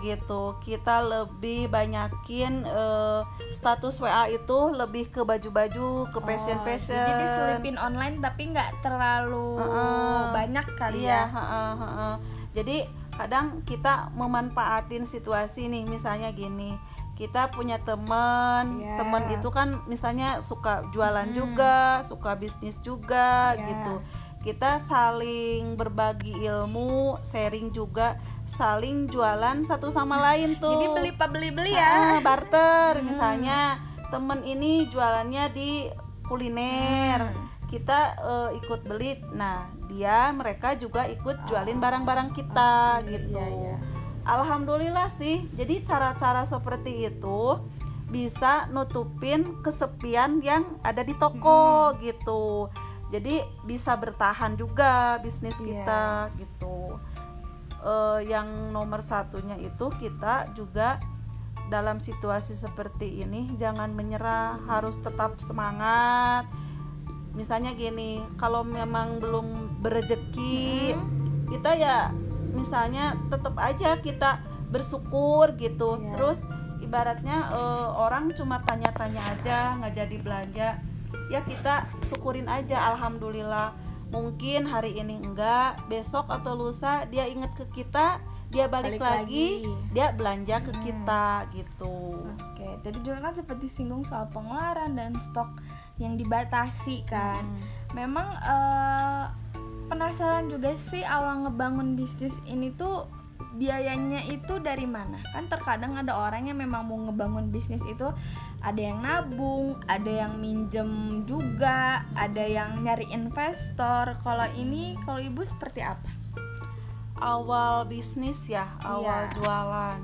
gitu. Kita lebih banyakin eh, status WA itu lebih ke baju-baju, ke Oh, fashion-fashion. jadi diselipin online tapi nggak terlalu Heeh. banyak kali Iya, ya heeh, heeh. Jadi kadang kita memanfaatin situasi nih, misalnya gini, kita punya teman, Iya. teman itu kan misalnya suka jualan Hmm. juga, suka bisnis juga, Iya. gitu. Kita saling berbagi ilmu, sharing juga, saling jualan satu sama lain tuh. jadi beli beli beli ya Ah, barter, Hmm. misalnya temen ini jualannya di kuliner Hmm. kita eh, ikut beli nah dia mereka juga ikut jualin Ah, barang-barang kita oke, gitu iya, iya. Alhamdulillah sih. Jadi cara-cara seperti itu bisa nutupin kesepian yang ada di toko gitu. Jadi bisa bertahan juga bisnis Iya. kita gitu. Eh, yang nomor satunya itu kita juga dalam situasi seperti ini jangan menyerah harus tetap semangat. Misalnya gini kalau memang belum berejeki Hmm. kita ya misalnya tetap aja kita bersyukur gitu Iya. terus ibaratnya eh, orang cuma tanya-tanya aja nggak jadi belanja ya kita syukurin aja alhamdulillah mungkin hari ini enggak besok atau lusa dia inget ke kita dia balik, Balik lagi, lagi. dia belanja ke Hmm. kita gitu Oke, tadi juga kan seperti singgung soal pengeluaran dan stok yang dibatasi kan. Hmm. Memang eh, penasaran juga sih awal ngebangun bisnis ini tuh biayanya itu dari mana? Kan terkadang ada orang yang memang mau ngebangun bisnis itu ada yang nabung, ada yang minjem juga, ada yang nyari investor. Kalau ini kalau Ibu seperti apa? awal bisnis ya awal Iya. jualan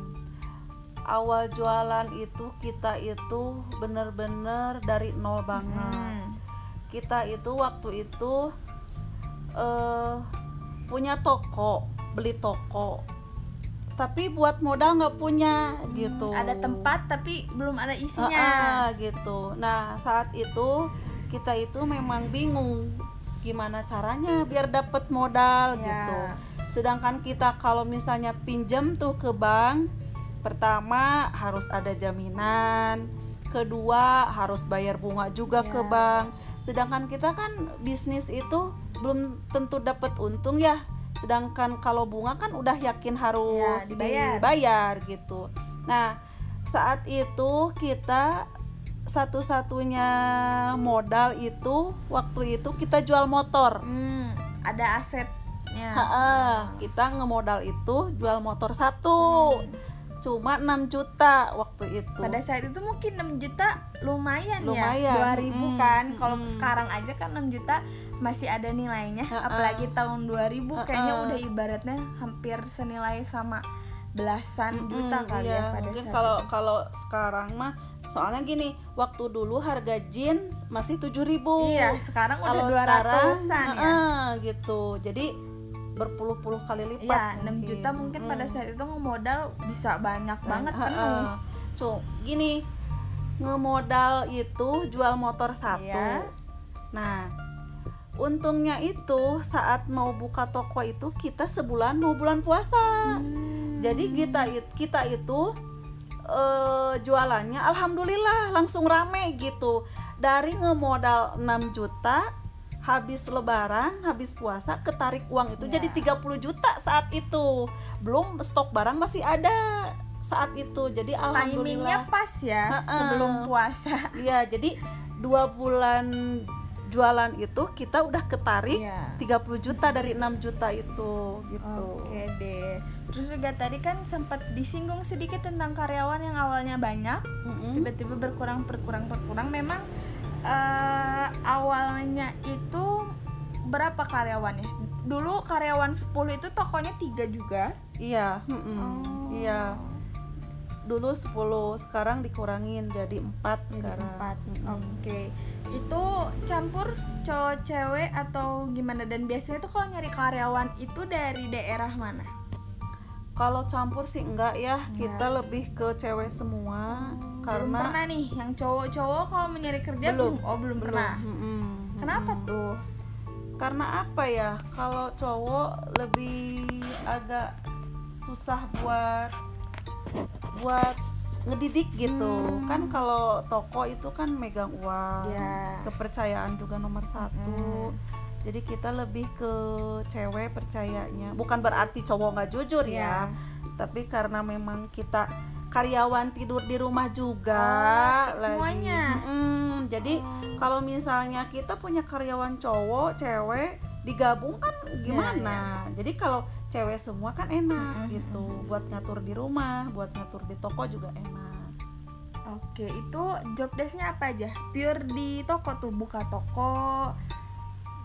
awal jualan itu kita itu bener-bener dari nol banget Hmm. kita itu waktu itu eh punya toko beli toko tapi buat modal nggak punya gitu Ada tempat tapi belum ada isinya. Ah, ah, gitu nah saat itu kita itu memang bingung gimana caranya biar dapet modal Ya. gitu sedangkan kita kalau misalnya pinjam tuh ke bank pertama harus ada jaminan kedua harus bayar bunga juga ke Ya. bank sedangkan kita kan bisnis itu belum tentu dapat untung ya. Sedangkan kalau bunga kan udah yakin harus Ya, dibayar. dibayar gitu. Nah saat itu kita satu-satunya modal itu waktu itu kita jual motor. Hmm, ada asetnya. Ha-ha, kita ngemodal itu jual motor satu cuma 6 juta waktu itu Pada saat itu mungkin 6 juta lumayan, Lumayan, ya 2000 mm, kan Kalau mm. sekarang aja kan 6 juta masih ada nilainya Ha-ha. Apalagi tahun 2000 kayaknya Ha-ha. udah ibaratnya hampir senilai sama belasan Mm-mm, juta kali iya, ya pada mungkin saat kalau itu. kalau sekarang mah soalnya gini waktu dulu harga jeans masih 7000 Iya sekarang udah kalau 200-an ya ah, gitu jadi berpuluh-puluh kali lipat Iya 6 juta mungkin pada Mm. saat itu ngemodal bisa banyak banget Ha-ha. penuh Cu, gini ngemodal itu jual motor satu Iya. nah untungnya itu saat mau buka toko itu kita sebulan mau bulan puasa Hmm. jadi kita it- kita itu eh, jualannya alhamdulillah langsung rame gitu dari ngemodal 6 juta habis lebaran, habis puasa ketarik uang itu Ya. jadi 30 juta saat itu. Belum stok barang masih ada saat itu. Jadi timingnya alhamdulillah. pas ya Ha-ha. sebelum puasa Iya, jadi dua bulan jualan itu kita udah ketarik Iya. 30 juta dari 6 juta itu gitu. Oke deh. Terus juga tadi kan sempat disinggung sedikit tentang karyawan yang awalnya banyak, tiba-tiba berkurang berkurang berkurang. Memang eh, awalnya itu berapa karyawannya? Dulu karyawan 10 itu tokonya tiga juga. Iya, mm-mm. Oh. iya. Dulu 10, sekarang dikurangin jadi 4 Jadi sekarang. empat. Mm-mm. Oke. Itu campur cowok cewek atau gimana? Dan biasanya tuh kalau nyari karyawan itu dari daerah mana? Kalau campur sih enggak ya, Enggak. kita lebih ke cewek semua belum karena pernah nih yang cowok-cowok kalau mau nyari kerja Belum. belum, oh belum, pernah mm-mm, kenapa mm-mm. tuh Karena apa ya? Kalau cowok lebih agak susah buat buat ngedidik gitu. Hmm. Kan kalau toko itu kan megang uang. ya Kepercayaan juga nomor satu. Jadi kita lebih ke cewek percayanya. Bukan berarti cowok nggak jujur ya. Tapi karena memang kita karyawan tidur di rumah juga Oh, lagi. semuanya. Mm-mm, jadi Oh. kalau misalnya kita punya karyawan cowok, cewek digabung kan gimana? Jadi kalau cewek semua kan enak Mm-mm. gitu. Buat ngatur di rumah, buat ngatur di toko juga enak. oke itu job desknya apa aja pure di toko tuh buka toko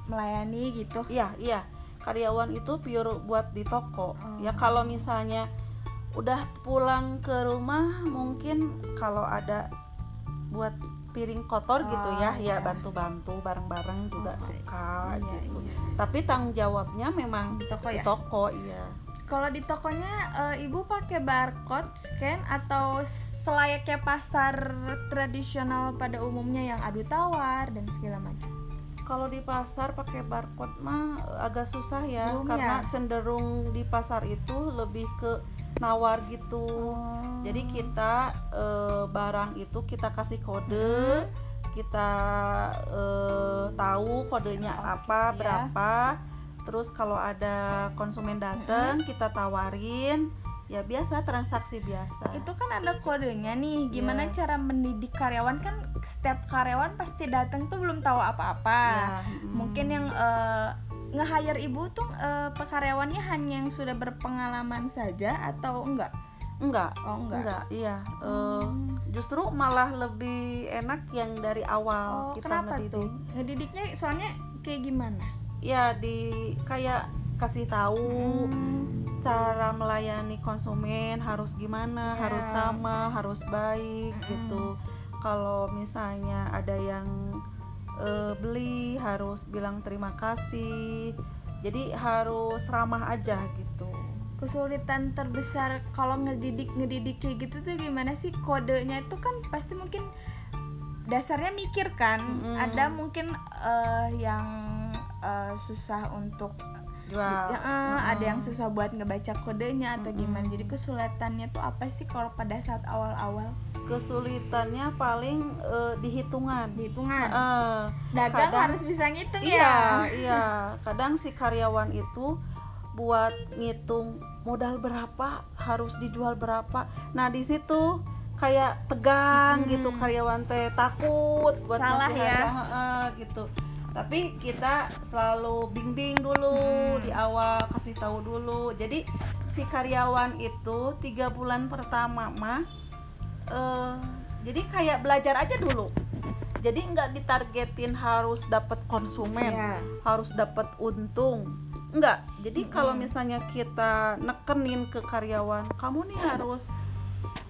melayani gitu Iya, iya. Karyawan itu pure buat di toko. Oh. Ya kalau misalnya udah pulang ke rumah mungkin kalau ada buat piring kotor gitu ya, Oh, ya iya. bantu-bantu bareng-bareng juga Oh, suka iya, gitu. iya. Tapi tanggung jawabnya memang di toko di ya toko, iya. kalau di tokonya eh, ibu pakai barcode scan atau selayaknya pasar tradisional pada umumnya yang adu tawar dan segala macam Kalau di pasar pakai barcode mah agak susah ya Belum karena ya? cenderung di pasar itu lebih ke nawar gitu. Oh. Jadi kita eh, barang itu kita kasih kode, kita eh, tahu kodenya Oke, apa, ya. berapa. Terus kalau ada konsumen datang kita tawarin, ya biasa transaksi biasa. itu kan ada kodenya nih gimana Iya. cara mendidik karyawan kan setiap karyawan pasti datang tuh belum tahu apa-apa Ya, mm. mungkin yang eh, nge-hire ibu tuh eh, pekaryawannya hanya yang sudah berpengalaman saja atau enggak enggak, oh enggak, enggak, iya. Eh, Hmm. justru malah lebih enak yang dari awal oh kita kenapa ngedidik. tuh ngedidiknya soalnya kayak gimana Ya di kayak kasih tahu Hmm. cara melayani konsumen harus gimana, Ya. harus ramah, harus baik Mm-mm. gitu. Kalau misalnya ada yang eh, beli harus bilang terima kasih. Jadi harus ramah aja gitu. kesulitan terbesar kalau ngedidik ngedidik kayak gitu tuh gimana sih kodenya itu kan pasti mungkin dasarnya mikir kan Mm-mm. ada mungkin eh, yang eh, susah untuk Jual. ya, eh, ada yang Mm-mm. susah buat ngebaca kodenya atau gimana Mm-mm. jadi kesulitannya tuh apa sih kalau pada saat awal-awal Kesulitannya paling eh, di hitungan. dihitungan Eh, dagang kadang- harus bisa ngitung Iya, ya iya. Kadang si karyawan itu buat ngitung modal berapa, harus dijual berapa. Nah, di situ kayak tegang Mm-mm. gitu karyawan teh takut buat Salah ya. harga, heeh, gitu. Tapi kita selalu bimbing dulu Hmm. di awal, kasih tahu dulu. Jadi si karyawan itu tiga bulan pertama mah, eh, jadi kayak belajar aja dulu. Jadi nggak ditargetin harus dapat konsumen Iya. harus dapat untung enggak jadi kalau Mm-mm. misalnya kita nekenin ke karyawan kamu nih harus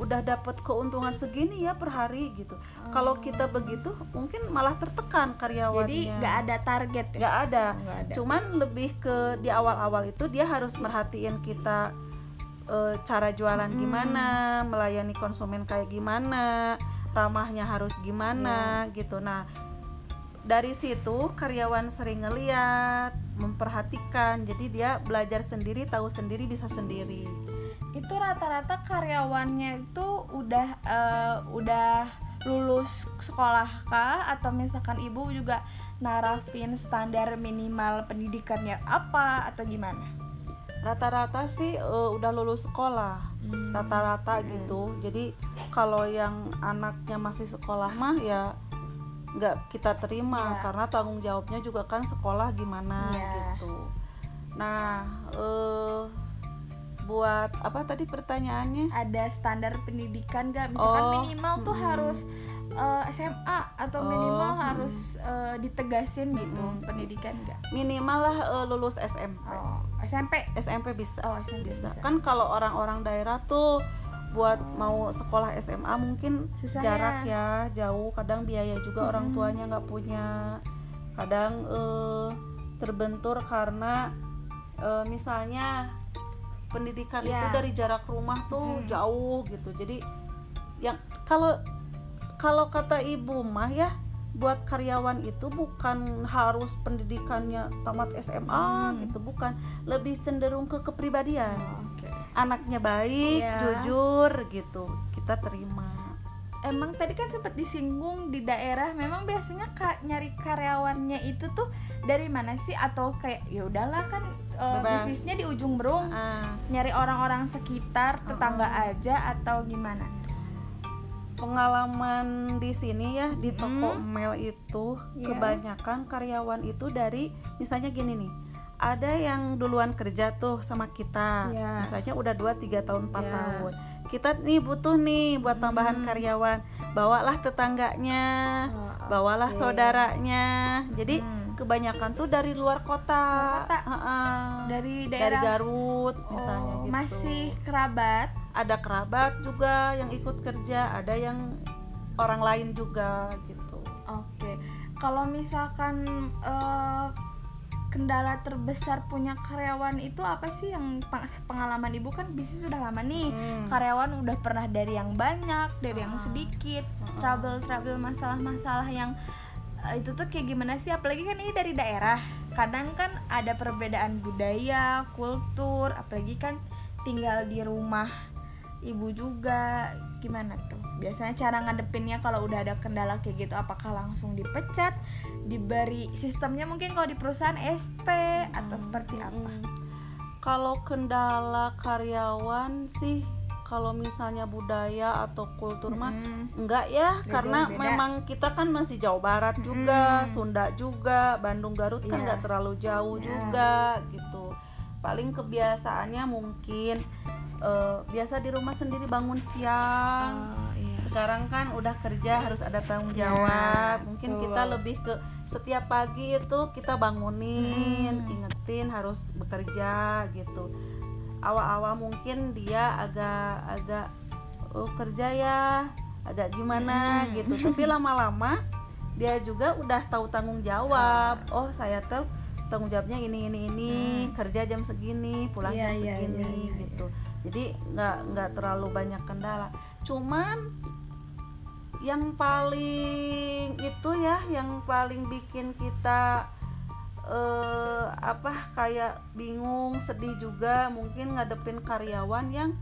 udah dapat keuntungan segini ya per hari gitu. Kalau kita begitu mungkin malah tertekan karyawannya. Jadi nggak ada target ya? Nggak ada. Oh, nggak ada. Cuman lebih ke di awal-awal itu dia harus merhatiin kita eh, cara jualan Mm. gimana melayani konsumen kayak gimana ramahnya harus gimana Iya. gitu. Nah dari situ karyawan sering ngeliat memperhatikan. Jadi dia belajar sendiri tahu sendiri bisa sendiri itu rata-rata karyawannya itu udah eh, udah lulus sekolah kah atau misalkan ibu juga narafin standar minimal pendidikannya apa atau gimana rata-rata sih uh, udah lulus sekolah Hmm. rata-rata gitu jadi kalau yang anaknya masih sekolah mah ya nggak kita terima Ya. karena tanggung jawabnya juga kan sekolah gimana Ya. gitu nah eh buat apa tadi pertanyaannya ada standar pendidikan gak misalkan Oh, minimal tuh mm-mm. harus eh, SMA atau minimal Oh, harus eh, ditegasin gitu Mm-mm. pendidikan gak minimal lah eh, lulus SMP oh SMP SMP bisa oh SMP bisa. bisa, kan kalau orang-orang daerah tuh buat mau sekolah SMA mungkin Susah jarak ya. jauh kadang biaya juga orang Mm-mm. tuanya nggak punya kadang eh, terbentur karena eh, misalnya pendidikan itu Ya. dari jarak rumah tuh Mm. jauh gitu jadi yang kalau kalau kata ibu mah ya buat karyawan itu bukan harus pendidikannya tamat SMA Hmm. gitu bukan lebih cenderung ke kepribadian Oh, oke. anaknya baik Iya. jujur gitu kita terima emang tadi kan sempat disinggung di daerah memang biasanya ka- nyari karyawannya itu tuh dari mana sih atau kayak ya udahlah kan Bebas. bisnisnya di ujung berung Ah, nyari orang-orang sekitar tetangga aja atau gimana pengalaman di sini ya di toko Mm. Mel itu Iya. kebanyakan karyawan itu dari misalnya gini nih ada yang duluan kerja tuh sama kita Iya. misalnya udah 2 3 tahun 4 Iya. tahun kita nih butuh nih buat tambahan Hmm. karyawan bawalah tetangganya Oh, bawalah oke. saudaranya jadi Hmm. kebanyakan tuh dari luar kota, Luar kota? Heeh. dari dari daerah Garut misalnya Oh, gitu masih kerabat ada kerabat juga yang ikut kerja ada yang orang lain juga gitu oke kalau misalkan eh, kendala terbesar punya karyawan itu apa sih yang peng- pengalaman ibu kan bisnis sudah lama nih Hmm. karyawan udah pernah dari yang banyak dari yang Ah. sedikit Ah. trouble trouble masalah-masalah yang eh, itu tuh kayak gimana sih apalagi kan ini dari daerah kadang kan ada perbedaan budaya kultur apalagi kan tinggal di rumah ibu juga gimana tuh biasanya cara ngadepinnya kalau udah ada kendala kayak gitu apakah langsung dipecat diberi sistemnya mungkin kalau di perusahaan SP atau seperti apa Mm. kalau kendala karyawan sih kalau misalnya budaya atau kultur mah Mm. enggak ya karena beda. memang kita kan masih Jawa Barat juga Mm. Sunda juga Bandung Garut kan Iya. nggak terlalu jauh Iya. juga gitu paling kebiasaannya mungkin eh, biasa di rumah sendiri bangun siang Oh, iya. sekarang kan udah kerja harus ada tanggung Ya, jawab mungkin betul. kita lebih ke setiap pagi itu kita bangunin Hmm. ingetin harus bekerja gitu awal-awal mungkin dia agak agak oh kerja ya agak gimana Hmm. gitu tapi lama-lama dia juga udah tahu tanggung jawab oh saya tahu tanggung jawabnya ini ini ini Hmm. kerja jam segini pulang Iya, jam iya, segini iya, iya, gitu. jadi nggak nggak terlalu banyak kendala. Cuman yang paling itu ya yang paling bikin kita eh apa kayak bingung sedih juga mungkin ngadepin karyawan yang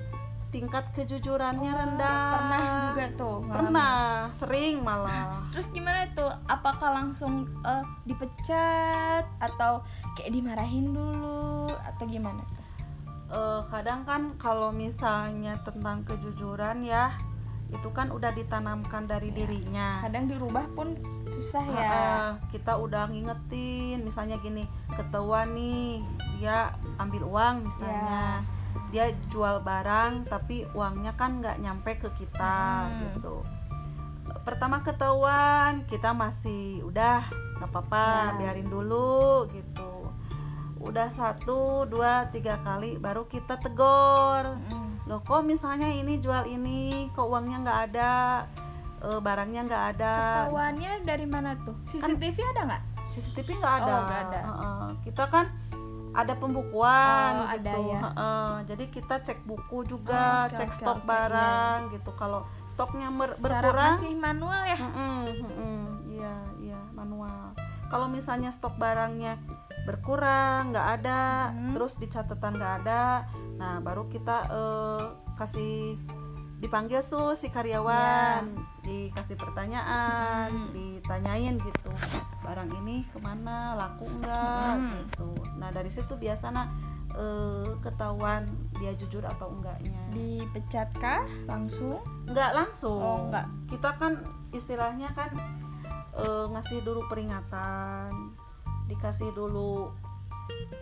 tingkat kejujurannya Oh, rendah. pernah juga tuh ngalamin. pernah sering malah. Terus gimana tuh? Apakah langsung eh, dipecat atau kayak dimarahin dulu atau gimana tuh? Eh, kadang kan kalau misalnya tentang kejujuran ya itu kan udah ditanamkan dari Ya. dirinya. Kadang dirubah pun susah ya. Ha-ha, kita udah ngingetin misalnya gini ketahuan nih dia ambil uang misalnya dia jual barang tapi uangnya kan nggak nyampe ke kita Hmm. gitu pertama ketahuan kita masih udah nggak apa-apa Ya. biarin dulu gitu udah satu dua tiga kali baru kita tegor Mm. loh kok misalnya ini jual ini kok uangnya nggak ada eh, barangnya nggak ada ketahuannya dari mana tuh CCTV ada nggak CCTV nggak ada. Oh, nggak ada. Heeh. Kita kan ada pembukuan Oh, ada gitu. ya. Heeh. Jadi kita cek buku juga, Oh, oke, cek oke, stok oke, barang gitu. Kalau stoknya mer- berkurang, masih manual ya heeh, heeh. iya, iya manual. Kalau misalnya stok barangnya berkurang, nggak ada, Hmm. terus di catatan nggak ada, nah baru kita eh, kasih dipanggil su si karyawan. Dikasih pertanyaan Hmm. ditanyain gitu barang ini ke mana? Laku enggak Hmm. gitu. Nah dari situ biasanya eh, ketahuan dia jujur atau enggaknya. Dipecat kah langsung? Enggak langsung. Oh, enggak. kita kan istilahnya kan eh, ngasih dulu peringatan dikasih dulu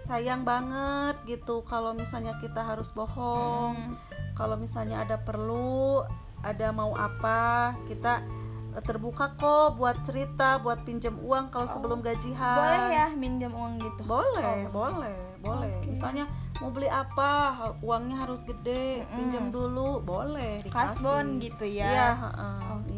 sayang banget gitu kalau misalnya kita harus bohong. Hmm. kalau misalnya ada perlu ada mau apa kita eh, terbuka kok buat cerita buat pinjam uang kalau sebelum gajian. Boleh ya minjem uang gitu? Boleh Oh. boleh boleh. Oke. misalnya mau beli apa uangnya harus gede pinjam dulu boleh dikasih. kasbon gitu ya. Iya heeh, Oke.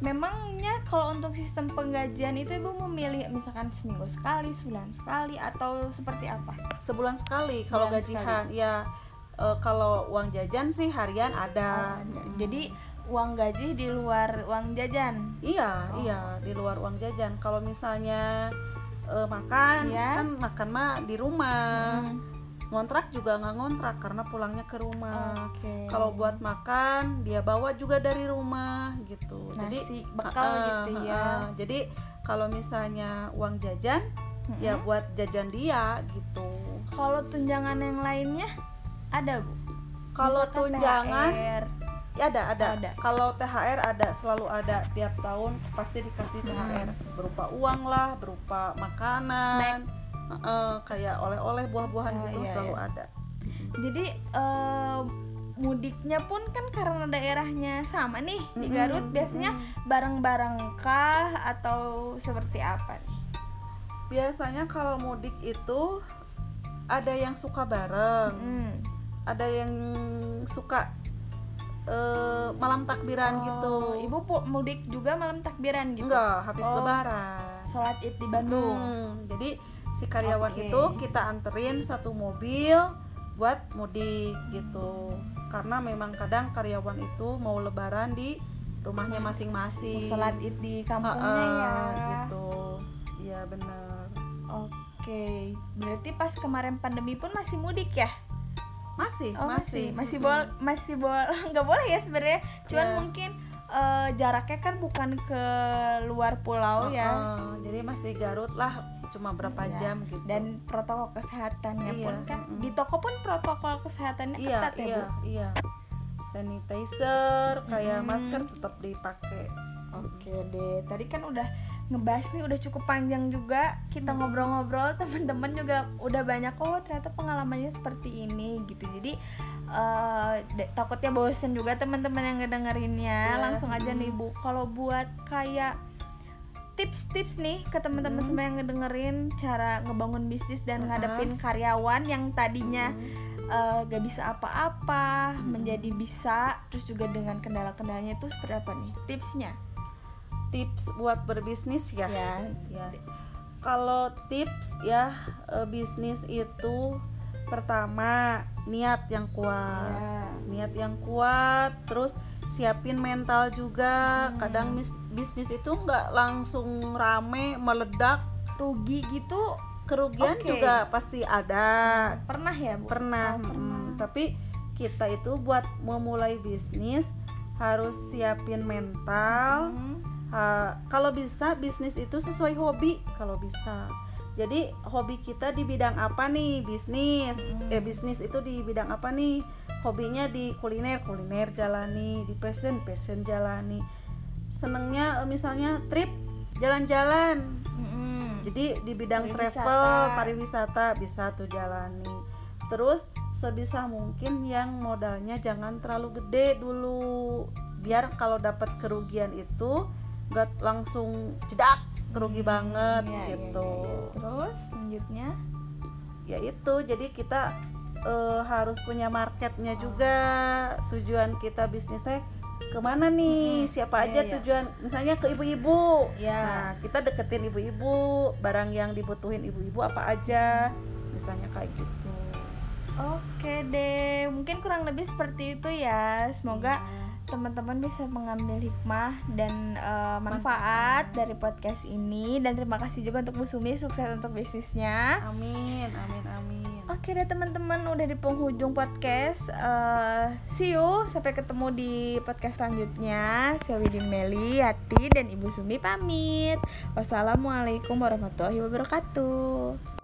Memangnya kalau untuk sistem penggajian itu ibu memilih misalkan seminggu sekali, sebulan sekali, atau seperti apa? sebulan sekali kalau Sebulan gajian ya eh, kalau uang jajan sih harian ada, Oh, ada. Mm. Jadi uang gaji di luar uang jajan. iya Oh. iya di luar uang jajan kalau misalnya eh, makan Iya. kan makan mah di rumah Hmm, ngontrak juga nggak ngontrak karena pulangnya ke rumah Oke. kalau buat makan dia bawa juga dari rumah gitu jadi nasi bekal Heeh, gitu ya. heeh. jadi kalau misalnya uang jajan ya Mm-mm. buat jajan dia gitu Kalau tunjangan yang lainnya ada bu? kalau tunjangan THR. ya ada ada, Ada. kalau THR ada selalu ada tiap tahun pasti dikasih Hmm. THR berupa uang lah berupa makanan heeh, kayak oleh-oleh buah-buahan Oh, gitu iya, selalu iya. ada Jadi eh, mudiknya pun kan karena daerahnya sama nih di Garut biasanya mm-mm. bareng-bareng kah atau seperti apa nih? biasanya kalau mudik itu ada yang suka bareng Hmm. ada yang suka eh, malam takbiran Oh, gitu Ibu mudik juga malam takbiran gitu. enggak habis Oh. lebaran Sholat Id di Bandung. Hmm, jadi si karyawan Oke. itu kita anterin satu mobil buat mudik gitu karena memang kadang karyawan itu mau lebaran di rumahnya masing-masing Sholat Id di kampungnya Heeh, ya. gitu iya benar Oke, berarti pas kemarin pandemi pun masih mudik ya? masih Oh, masih masih, masih bol, masih bol, nggak boleh ya sebenarnya. Cuman Iya. mungkin eh, jaraknya kan bukan ke luar pulau ya. Heeh, jadi masih Garut lah cuma berapa Iya. jam gitu Dan protokol kesehatannya Iya, pun kan mm-mm. di toko pun protokol kesehatannya iya ketat ya iya bu. iya sanitizer kayak Mm-mm. masker tetap dipakai Oke deh, tadi kan udah ngebahas nih udah cukup panjang juga kita ngobrol-ngobrol teman-teman juga udah banyak oh ternyata pengalamannya seperti ini gitu jadi de- takutnya bosen juga teman-teman yang ngedengerinnya Iya. langsung aja nih bu kalau buat kayak tips-tips nih ke teman-teman Hmm. semua yang ngedengerin cara ngebangun bisnis dan Uh-uh. ngadepin karyawan yang tadinya Hmm. eh, gak bisa apa-apa Hmm. menjadi bisa terus juga dengan kendala-kendalanya itu seperti apa nih tipsnya tips buat berbisnis ya ya ya kalau tips ya eh, bisnis itu pertama niat yang kuat Ya. niat yang kuat terus siapin mental juga Hmm. kadang mis- bisnis itu nggak langsung rame meledak rugi gitu kerugian Oke. juga pasti ada pernah ya bu pernah, Oh, pernah. mm, tapi kita itu buat memulai bisnis harus siapin mental Hmm. Ha, kalau bisa bisnis itu sesuai hobi kalau bisa jadi hobi kita di bidang apa nih? Bisnis. Hmm. eh bisnis itu di bidang apa nih? Hobinya di kuliner. Kuliner jalani di passion passion jalani. Senengnya eh, misalnya trip jalan-jalan. Mm-mm. jadi di bidang Pariwisata. travel pariwisata bisa tuh jalani. Terus sebisa mungkin yang modalnya jangan terlalu gede dulu. Biar kalau dapat kerugian itu nggak langsung jedak kerugi banget iya, gitu iya, iya. terus selanjutnya ya itu jadi kita eh, harus punya marketnya Oh. juga tujuan kita bisnisnya ke mana nih Mm-mm. siapa Iya, aja iya. tujuan misalnya ke ibu-ibu ya Nah, kita deketin ibu-ibu, barang yang dibutuhin ibu-ibu apa aja, misalnya kayak gitu. oke deh mungkin kurang lebih seperti itu ya semoga. Teman-teman bisa mengambil hikmah dan eh, manfaat dari podcast ini. Dan terima kasih juga untuk Bu Sumi sukses untuk bisnisnya. Amin, amin, amin. Oke deh teman-teman udah di penghujung podcast. Uh, See you. Sampai ketemu di podcast selanjutnya. Saya Widin Meli, Yati, dan Ibu Sumi pamit. Wassalamualaikum warahmatullahi wabarakatuh